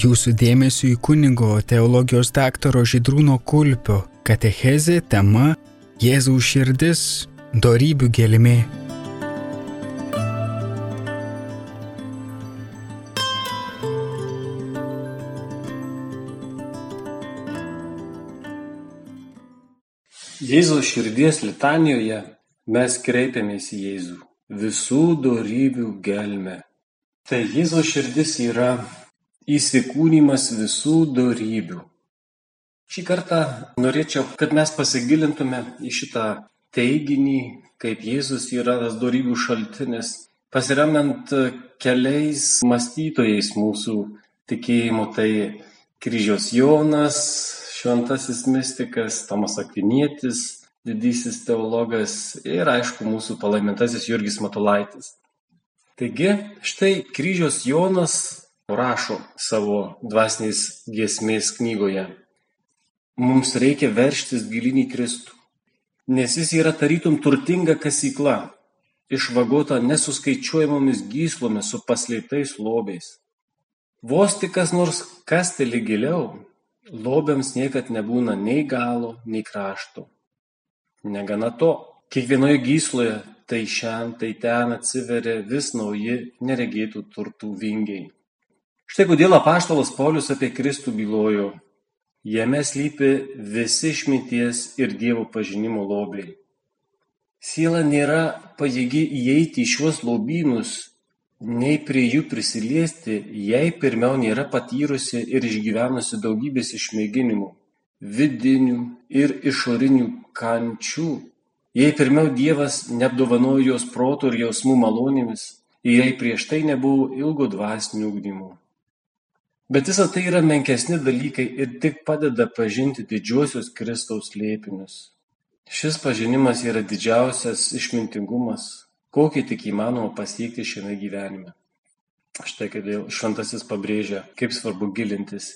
Jūsų dėmesio į kunigo teologijos daktaro Žydrūno Kulpio katechezė tema Jėzaus širdis - darybių gelmė. Jėzaus širdies litanijoje mes kreipiamės į Jėzų visų darybių gelmę. Tai Jėzaus širdis yra įsikūnymas visų darybių. Šį kartą norėčiau, kad mes pasigilintume į šitą teiginį, kaip Jėzus yra tas darybių šaltinis, pasiremiant keliais mąstytojais mūsų tikėjimo, tai kryžiaus Jonas, šventasis mystikas, Tomas Akvinietis, didysis teologas ir aišku mūsų palaimintasis Jurgis Matulaitis. Taigi, štai kryžiaus Jonas rašo savo dvasiniais giesmės knygoje. Mums reikia verštis gilinį Kristų, nes jis yra tarytum turtinga kasykla, išvagota nesuskaičiuojamomis gyslomis su paslėptais lobiais. Vos tik kas nors kasteli giliau, lobiams niekad nebūna nei galo, nei krašto. Negana to, kiekvienoje gysloje tai šiandien, tai ten atsiveria vis nauji neregėtų turtų vingiai. Štai kodėl apaštalas Paulius apie Kristų bylojo. Jame slypi visi išminties ir Dievo pažinimo lobiai. Siela nėra pajėgi įeiti į šiuos lobynus, nei prie jų prisiliesti, jei pirmiau nėra patyrusi ir išgyvenusi daugybės išmėginimų, vidinių ir išorinių kančių, jei pirmiau Dievas neapdovanojo jos protų ir jausmų malonėmis, jei prieš tai nebuvo ilgo dvasinio ugdymo. Bet visa tai yra menkesni dalykai ir tik padeda pažinti didžiuosius Kristaus slėpinius. Šis pažinimas yra didžiausias išmintingumas, kokį tik įmanoma pasiekti šiame gyvenime. Štai kodėl šventasis pabrėžia, kaip svarbu gilintis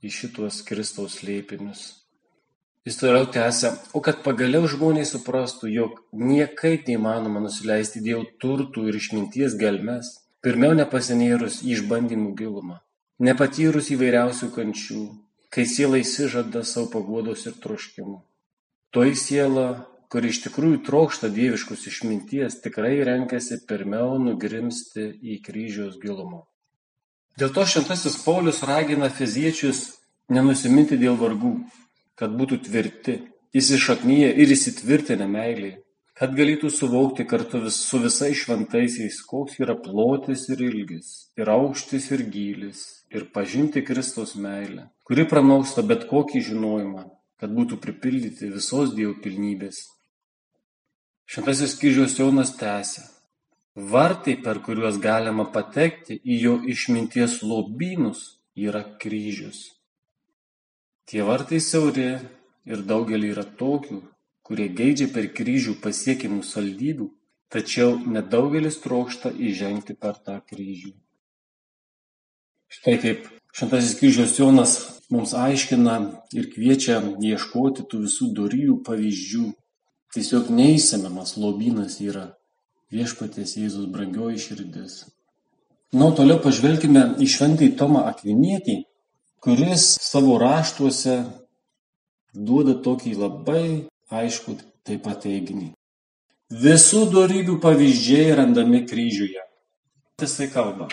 į šituos Kristaus slėpinius. Jis toliau tęsia, o kad pagaliau žmonės suprastų, jog niekaip neįmanoma nusileisti dėl turtų ir išminties gelmes, pirmiau nepasinėrus į išbandymų gilumą nepatyrus įvairiausių kančių, kai siela įsižada savo paguodos ir troškimų. Toji siela, kuri iš tikrųjų trokšta dieviškus išminties, tikrai renkasi pirmiau nugrimsti į kryžiaus gilumą. Dėl to šventasis Paulius ragina fiziečius nenusiminti dėl vargų, kad būtų tvirti, įsišaknyje ir įsitvirtinę meiliai, kad galėtų suvokti kartu vis, su visais šventaisiais, koks yra plotis ir ilgis, ir aukštis ir gylis, ir pažinti Kristaus meilę, kuri pranoksta bet kokį žinojimą, kad būtų pripildyti visos Dievo pilnybės. Šventasis kryžiaus Jonas tęsia. Vartai, per kuriuos galima patekti į jo išminties lobynus, yra kryžius. Tie vartai siauri ir daugelį yra tokių, kurie geidžia per kryžių pasiekimų saldybių, tačiau nedaugelis trokšta įžengti per tą kryžių. Štai kaip Šventasis kryžiaus Jonas mums aiškina ir kviečia ieškoti tų visų doryjų pavyzdžių. Tiesiog neįsimemas lobynas yra viešpaties Jėzus brangioji širdis. Na, toliau pažvelkime į šventąjį Tomą Akvinietį, kuris savo raštuose duoda tokį labai aišku taip pat teiginį. Visų darybių pavyzdžiai randami kryžiuje. Jisai kalba,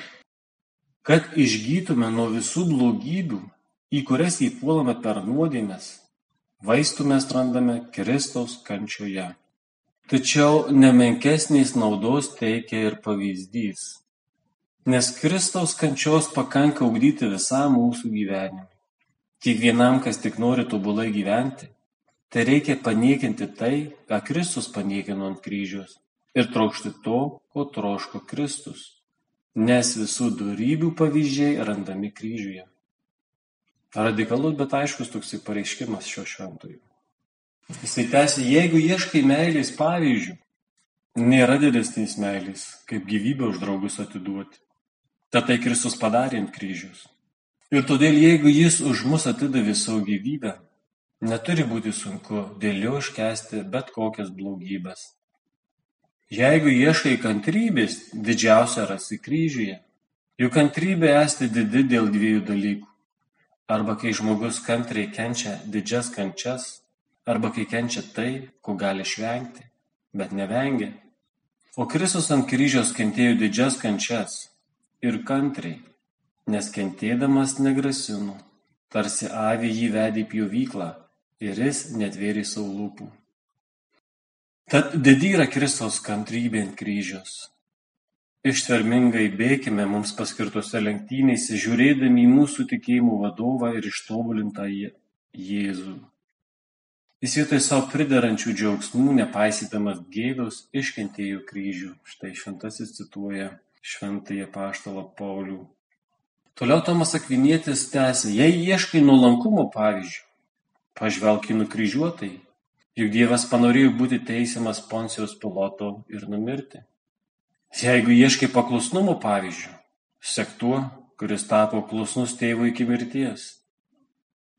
kad išgytume nuo visų blogybių, į kurias įpuolame per nuodėmes, vaistų mes randame Kristaus kančioje. Tačiau nemenkesnės naudos teikia ir pavyzdys. Nes Kristaus kančios pakanka ugdyti visam mūsų gyvenimui. Kiekvienam, kas tik nori tobulai gyventi, tai reikia paniekinti tai, ką Kristus paniekino ant kryžiaus ir trokšti to, ko troško Kristus, nes visų darybių pavyzdžiai randami kryžiuje. Radikalus, bet aiškus toksai pareiškimas šio šventojo. Jisai tęsia, jeigu ieškai meilės pavyzdžių, nėra didesnės meilės, kaip gyvybę už draugus atiduoti. Tad tai Kristus padarė ant kryžiaus. Ir todėl, jeigu jis už mus atidavė savo gyvybę, Neturi būti sunku dėl jo iškęsti bet kokias blogybes. Jeigu ieškai kantrybės, didžiausia rasi kryžiuje. Juk kantrybė esti didi dėl dviejų dalykų. arba kai žmogus kantriai kenčia didžias kančias, arba kai kenčia tai, ko gali išvengti, bet nevengia. O Kristus ant kryžiaus kentėjo didžias kančias ir kantriai, nes kentėdamas negrasino, tarsi avį jį vedė į pjovyklą ir jis netvėrė savo lūpų. Tad didi yra Kristaus kantrybė ant kryžiaus. Ištvermingai bėkime mums paskirtose lenktynėse, žiūrėdami į mūsų tikėjimų vadovą ir ištobulintą Jėzų. Jis vietoj savo pridarančių džiaugsmų, nepaisydamas gėdos, iškentėjo kryžių. Štai šventasis cituoja šventąją paštalą Paulių. Toliau Tomas Akvinietis tęsė, jei ieškai nuolankumo pavyzdžių, pažvelk į nukryžiuotai, juk Dievas panorėjo būti teisiamas Poncijos piloto ir numirti. Jeigu ieškai paklusnumo pavyzdžių, sek tuo, kuris tapo klusnus tėvui iki mirties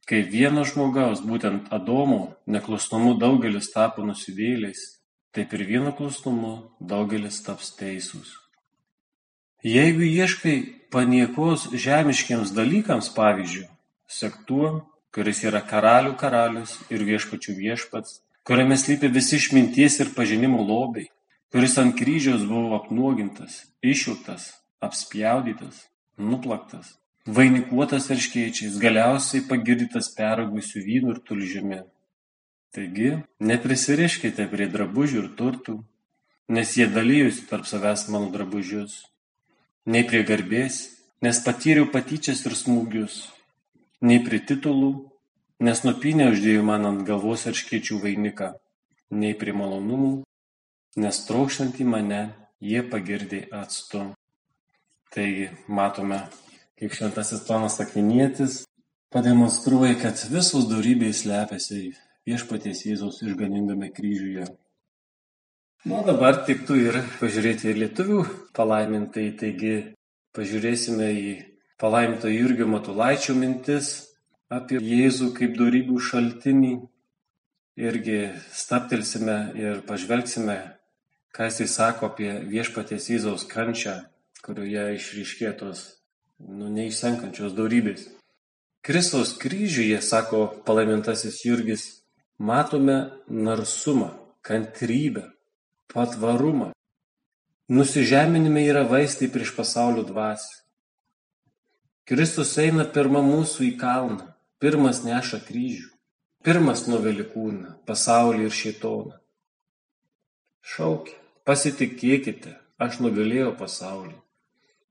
Kaip vieno žmogaus, būtent Adomo, neklusnumu daugelis tapo nusidėjėliais, taip ir vieno klusnumu daugelis taps teisūs. Jeigu ieškai paniekos žemiškiams dalykams pavyzdžių, sek tuo, kuris yra karalių karalius ir viešpačių viešpats, kuriame slypi visi išminties ir pažinimo lobiai, kuris ant kryžiaus buvo apnuogintas, išjuktas, apspjaudytas, nuplaktas, vainikuotas erškėčiais, galiausiai pagirdytas peraugusiu vynu ir tulžimi. Taigi, neprisiriškite prie drabužių ir turtų, nes jie dalyjusi tarp savęs mano drabužius, nei prie garbės, nes patyriau patyčias ir smūgius, nei prie titulų, nes nupinė uždėjau man ant galvos erškėčių vainiką, nei prie malonumų, nes trokštant į mane jie pagirdė atstu. Taigi, matome kaip šventasis Tomas Akvinietis pademonstruoja, kad visos darybės slepiasi viešpaties Jėzaus išganingame kryžiuje. Na, dabar tiktų ir pažiūrėti ir lietuvių palaimintai, taigi pažiūrėsime į palaiminto Jurgio Matulaičio mintis apie Jėzų kaip darybių šaltinį. Irgi staptelsime ir pažvelgsime, ką jisai sako apie viešpaties Jėzaus kančią, kurioje išryškėtos nu, neišsenkančios daurybės. Kristaus kryžiuje, sako palaimintasis Jurgis, matome narsumą, kantrybę, patvarumą. Nusižeminime yra vaistai prieš pasaulio dvasį. Kristus eina pirmą mūsų į kalną, pirmas neša kryžių, pirmas nuveli kūną, pasaulį ir šėtoną. Šaukia, pasitikėkite, aš nugalėjau pasaulį.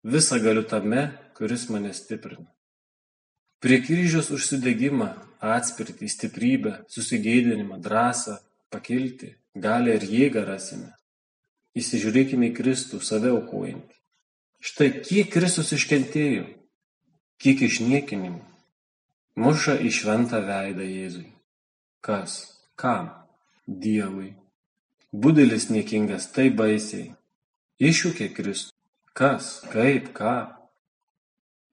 Visa galiu tame, kuris mane stiprina. Prie kryžiaus užsidegimą, atspirtį, stiprybę, susigėdinimą, drąsą, pakilti, galę ir jėgą rasime. Įsižiūrėkime į Kristų, save aukojantį. Štai kiek Kristus iškentėjo, kiek išniekinimų, muša į šventą veidą Jėzui. Kas? Kam? Dievui. Budelis niekingas taip baisiai. Iššūkė Kristų. Kas? Kaip? Ką?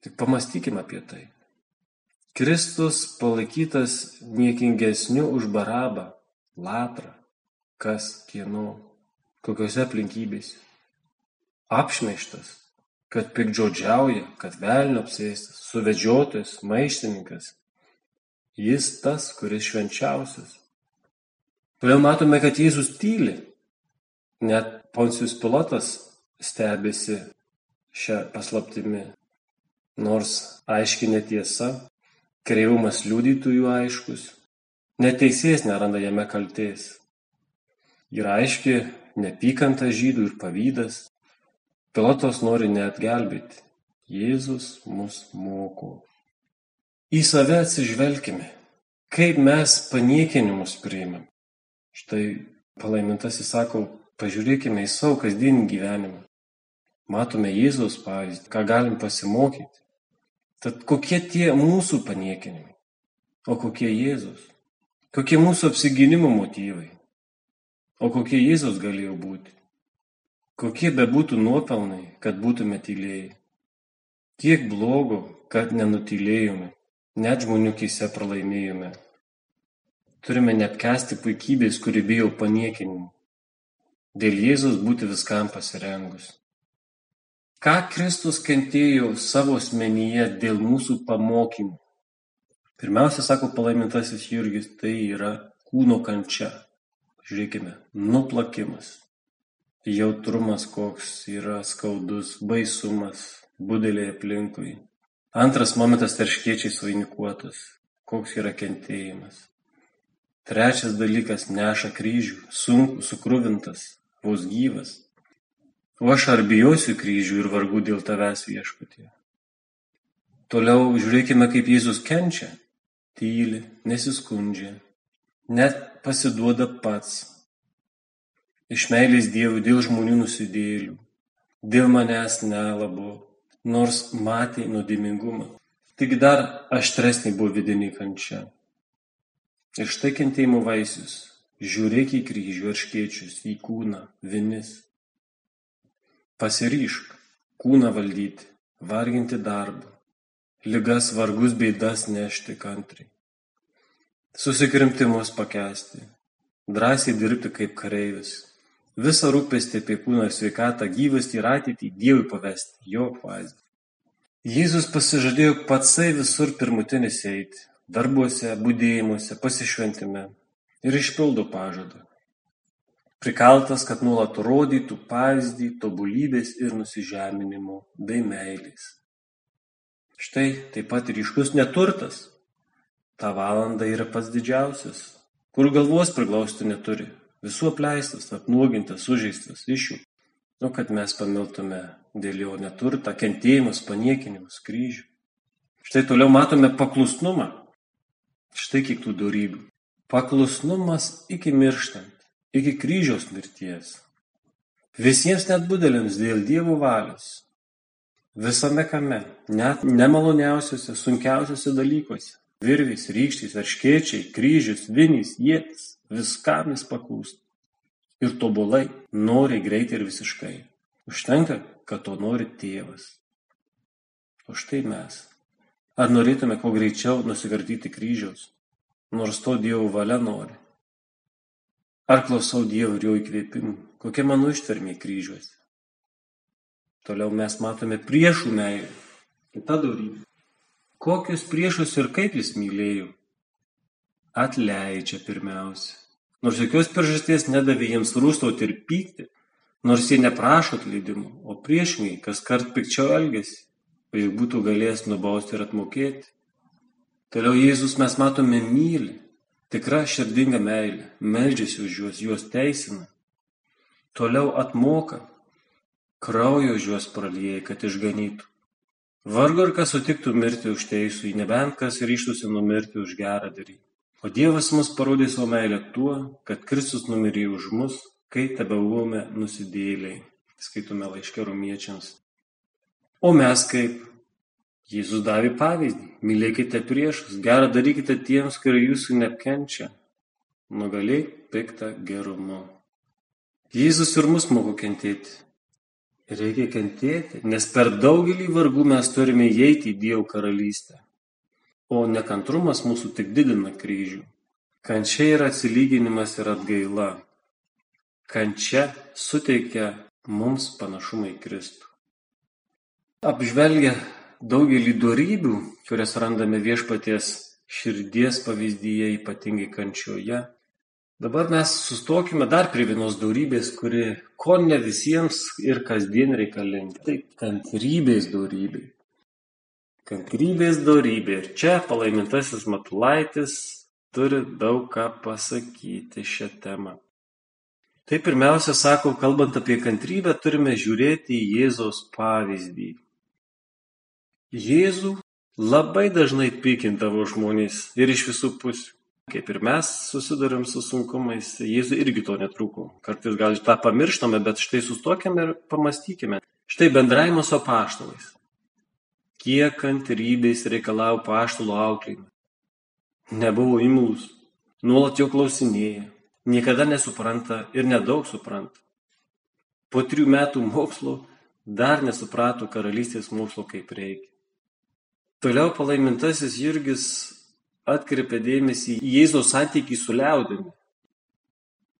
Tik pamastykime apie tai. Kristus palaikytas niekingesniu už barabą, latrą, kas kieno, kokiose aplinkybėse. Apšmeištas, kad pikdžodžiauja, kad velnio apsėstas, suvedžiotojas, maištininkas. Jis tas, kuris švenčiausias. Todėl matome, kad Jėzus tyli. Net Poncijus Pilotas stebisi šią paslaptimi nors aiški netiesa, kreivumas liudytojų aiškus, neteisėjas neranda jame kaltės. Yra aiški nepykanta žydų ir pavydas, pilotas nori net gelbėti, Jėzus mus moko. Į save atsižvelgime, kaip mes paniekinimus priimam. Štai palaimintasis sako, pažiūrėkime į savo kasdienį gyvenimą. Matome Jėzaus pavyzdį, ką galim pasimokyti. Tad kokie tie mūsų paniekinimai? O kokie Jėzus? Kokie mūsų apsiginimo motyvai? O kokie Jėzus galėjo būti? Kokie bebūtų nuopelnai, kad būtume tylėjai? Kiek blogo, kad nenutylėjome, net žmonių kise pralaimėjome. Turime neapkesti puikybės, kuri bijo paniekinimų. Dėl Jėzus būti viskam pasirengus. Ką Kristus kentėjo savo asmenyje dėl mūsų pamokymų, Pirmiausia, sako palaimintasis Jurgis, tai yra kūno kančia. Žiūrėkime, nuplakimas, jautrumas koks yra skaudus, baisumas, budeliai aplinkui. Antras momentas tarškiečiai suvainikuotas, koks yra kentėjimas. Trečias dalykas neša kryžių, sunku, sukruvintas, vos gyvas. O aš ar bijosiu kryžių ir vargu dėl tavęs viešpatie. Toliau žiūrėkime, kaip Jėzus kenčia tyli, nesiskundžia, net pasiduoda pats. Iš meilės Dievui dėl žmonių nusidėlių, dėl manęs nelabo, nors matė nuodėmingumą. Tik dar aštresnė buvo vidinė kančia. Ir štai kentėjimo vaisius. Žiūrėk į kryžių arškiečius, į kūną, vinis. Pasiryšk kūną valdyti, varginti darbą, ligas vargus bėdas nešti kantriai. Susikrimtimus pakesti, drąsiai dirbti kaip kareivis, visą rūpestį apie kūną ir sveikatą, gyvastį ir ateitį Dievui pavesti, jo apvaizdą. Jėzus pasižadėjo patsai visur pirmutinis eiti, darbuose, būdėjimuose, pasišventime ir išpildo pažadą. Prikaltas, kad nuolat rodytų pavyzdį tobulybės ir nusižeminimo bei meilės. Štai taip pat ryškus neturtas. Ta valanda yra pats didžiausias, kur galvos priglausti neturi, visų apleistas, apnuogintas, sužeistas, išjų. Nu, kad mes pamiltume dėl jo neturtą, kentėjimus, paniekinimus, kryžių. Štai toliau matome paklusnumą. Štai kiek tų darybių. Paklusnumas iki mirštant, iki kryžiaus mirties. Visiems net budeliams dėl dievų valios, Visame kame, net nemaloniausiuose, sunkiausiuose dalykuose - virvės, rykštės, erškėčiai, kryžius, vinys, ietis - viskam jis paklūsta. Ir tobulai, nori greitai ir visiškai. Užtenka, kad to nori tėvas. O štai mes. Ar norėtume kuo greičiau nusikartyti kryžiaus, nors to Dievo valia nori? Ar klausau Dievo ir jo įkvėpimų, kokia mano ištvermė kryžiuose? Toliau mes matome priešų meilę. Kita darybė. Kokius priešus ir kaip jis mylėjo? Atleidžia pirmiausia. Nors jokios priežasties nedavė jiems rūstauti ir pykti, nors jie neprašo atleidimo, o priešingai, kas kart pikčiau elgesi, o juk būtų galėjęs nubausti ir atmokėti. Toliau Jėzus mes matome myli, tikra širdinga meilė, meldžiasi už juos, juos teisina. Toliau atmoka, kraujo už juos praliejai, kad išganytų. Vargu ar kas sutiktų mirti už teisų, nebent kas ryštųsi numirti už gerą darį. O Dievas mus parodė savo meilę tuo, kad Kristus numirė už mus, kai tebe buvome nusidėliai. Skaitome laiškė romiečiams. O mes kaip? Jėzus davė pavyzdį. Mylėkite priešus, gerą darykite tiems, kurie jūsų neapkenčia. Nugalėk piktą gerumu. Jėzus ir mus moko kentėti. Reikia kentėti, nes per daugelį vargų mes turime įeiti į Dievo karalystę. O nekantrumas mūsų tik didina kryžių. Kančia yra atsilyginimas ir atgaila. Kančia suteikia mums panašumą į Kristų. Apžvelgia daugelį darybių, kurias randame viešpaties širdies pavyzdyje, ypatingai kančioje, Dabar mes sustokime dar prie vienos dorybės, kuri ko ne visiems ir kasdien reikalinga. Tai kantrybės dorybė. Kantrybės dorybė. Ir čia palaimintasis Matulaitis turi daug ką pasakyti šią temą. Tai pirmiausia, sako, kalbant apie kantrybę, turime žiūrėti į Jėzaus pavyzdį. Jėzų labai dažnai pykindavo žmonės ir iš visų pusių. Kaip ir mes susidurėm su sunkumais, Jėzui irgi to netrūko. Kartais gal tą pamirštame, bet štai sustokime ir pamastykime. Štai bendravimas su paštalais. Kiek kantrybės reikalavo paštalo auklėjimą. Nebuvo imlus, nuolat jo klausinėja, niekada nesupranta ir nedaug supranta. Po trijų metų mokslo dar nesuprato karalystės mokslo kaip reikia. Toliau palaimintasis Jurgis atkreipia dėmesį į Jėzaus santykį su liaudimi.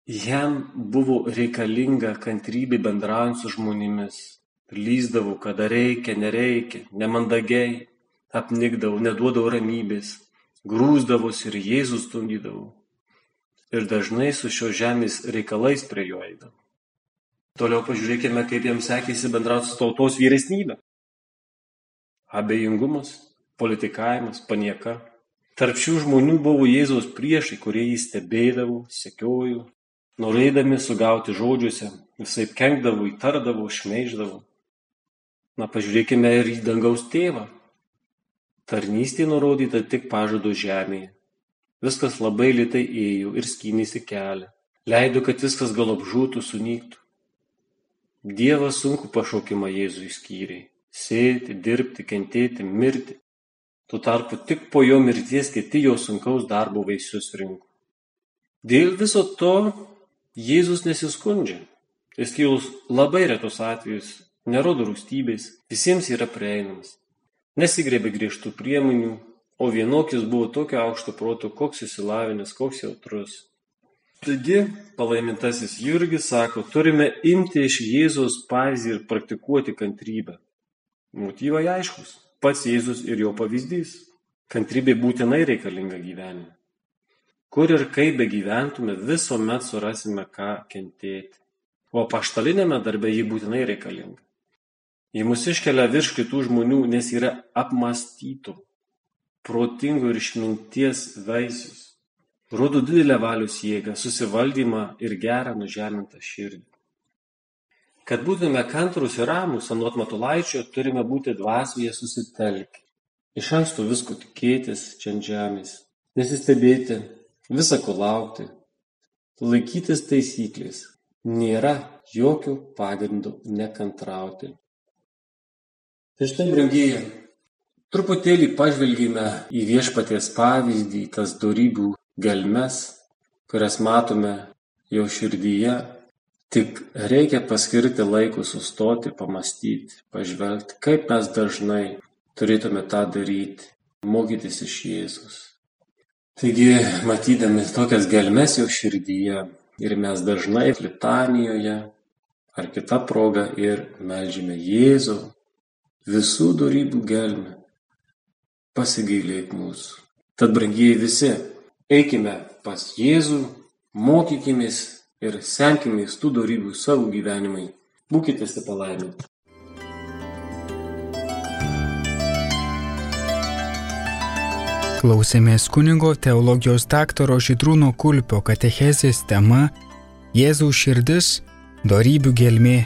Jam buvo reikalinga kantrybė bendraujant su žmonėmis. Lyzdavo, kada reikia, nereikia, nemandagiai, apnikdavo, neduodavo ramybės. grūzdavosi ir Jėzus stumdydavo. Ir dažnai su šio žemės reikalais prie jo eidavo. Toliau pažiūrėkime, kaip jiems sekėsi bendrauti su tautos vyresnybė. Abejingumas, politikavimas, panieka. Tarp šių žmonių buvo Jėzaus priešai, kurie jį stebėdavo, sekiojo, norėdami sugauti žodžiuose, visai kenkdavo, įtardavo, šmeiždavo. Na pažiūrėkime ir į dangaus tėvą. Tarnystė nurodyta tik pažado žemėje. Viskas labai lietai ėjo ir skynėsi kelią. Leido, kad viskas gal apžūtų, sunyktų. Dievas sunku pašaukimą Jėzui skyrė - sėti, dirbti, kentėti, mirti. Tuo tarpu tik po jo mirties kiti jo sunkaus darbo vaisius rinko. Dėl viso to Jėzus nesiskundžia. Išskyrus labai retus atvejus, nerodo rūstybės, visiems yra prieinamas. Nesigrėbė griežtų priemonių, o vienokis buvo tokio aukšto proto, koks įsilavinęs, koks jautrus. Taigi, palaimintasis Jurgis sako, turime imti iš Jėzaus pavyzdį ir praktikuoti kantrybę. Motyvai aiškus. Pats Jėzus ir jo pavyzdys. Kantrybė būtinai reikalinga gyvenime. Kur ir kaip be gyventume, visuomet surasime ką kentėti. O paštalinėme darbe jį būtinai reikalinga. Ji mus iškelia virš kitų žmonių, nes yra apmastytų, protingų ir išminties vaisius rodo didelę valios jėgą, susivaldymą ir gerą nužemintą širdį. Kad būtume kantrus ir ramus, anot Matulaičio, turime būti dvasioje susitelkę. Iš anksto visko tikėtis čia ant žemės, nesistebėti, visą ko laukti, laikytis taisyklės, nėra jokio pagrindo nekantrauti. Tai štai, brangieji, truputėlį pažvelgime į viešpaties pavyzdį, tas darybių gelmes, kurias matome jo širdyje, tik reikia paskirti laiko sustoti, pamastyti, pažvelgti, kaip mes dažnai turėtume tą daryti, mokytis iš Jėzus. Taigi, matydami tokias gelmes jo širdyje ir mes dažnai litanijoje ar kita proga ir melžime Jėzų visų darybių gelmę, pasigailėk mūsų. Tad, brangieji visi, Eikime pas Jėzų, mokykimės ir semkimės tų darybių savo gyvenimai. Būkite palaiminti. Klausėmės kunigo teologijos daktaro Žydrūno Kulpio katechezės tema Jėzaus širdis - darybių gelmė.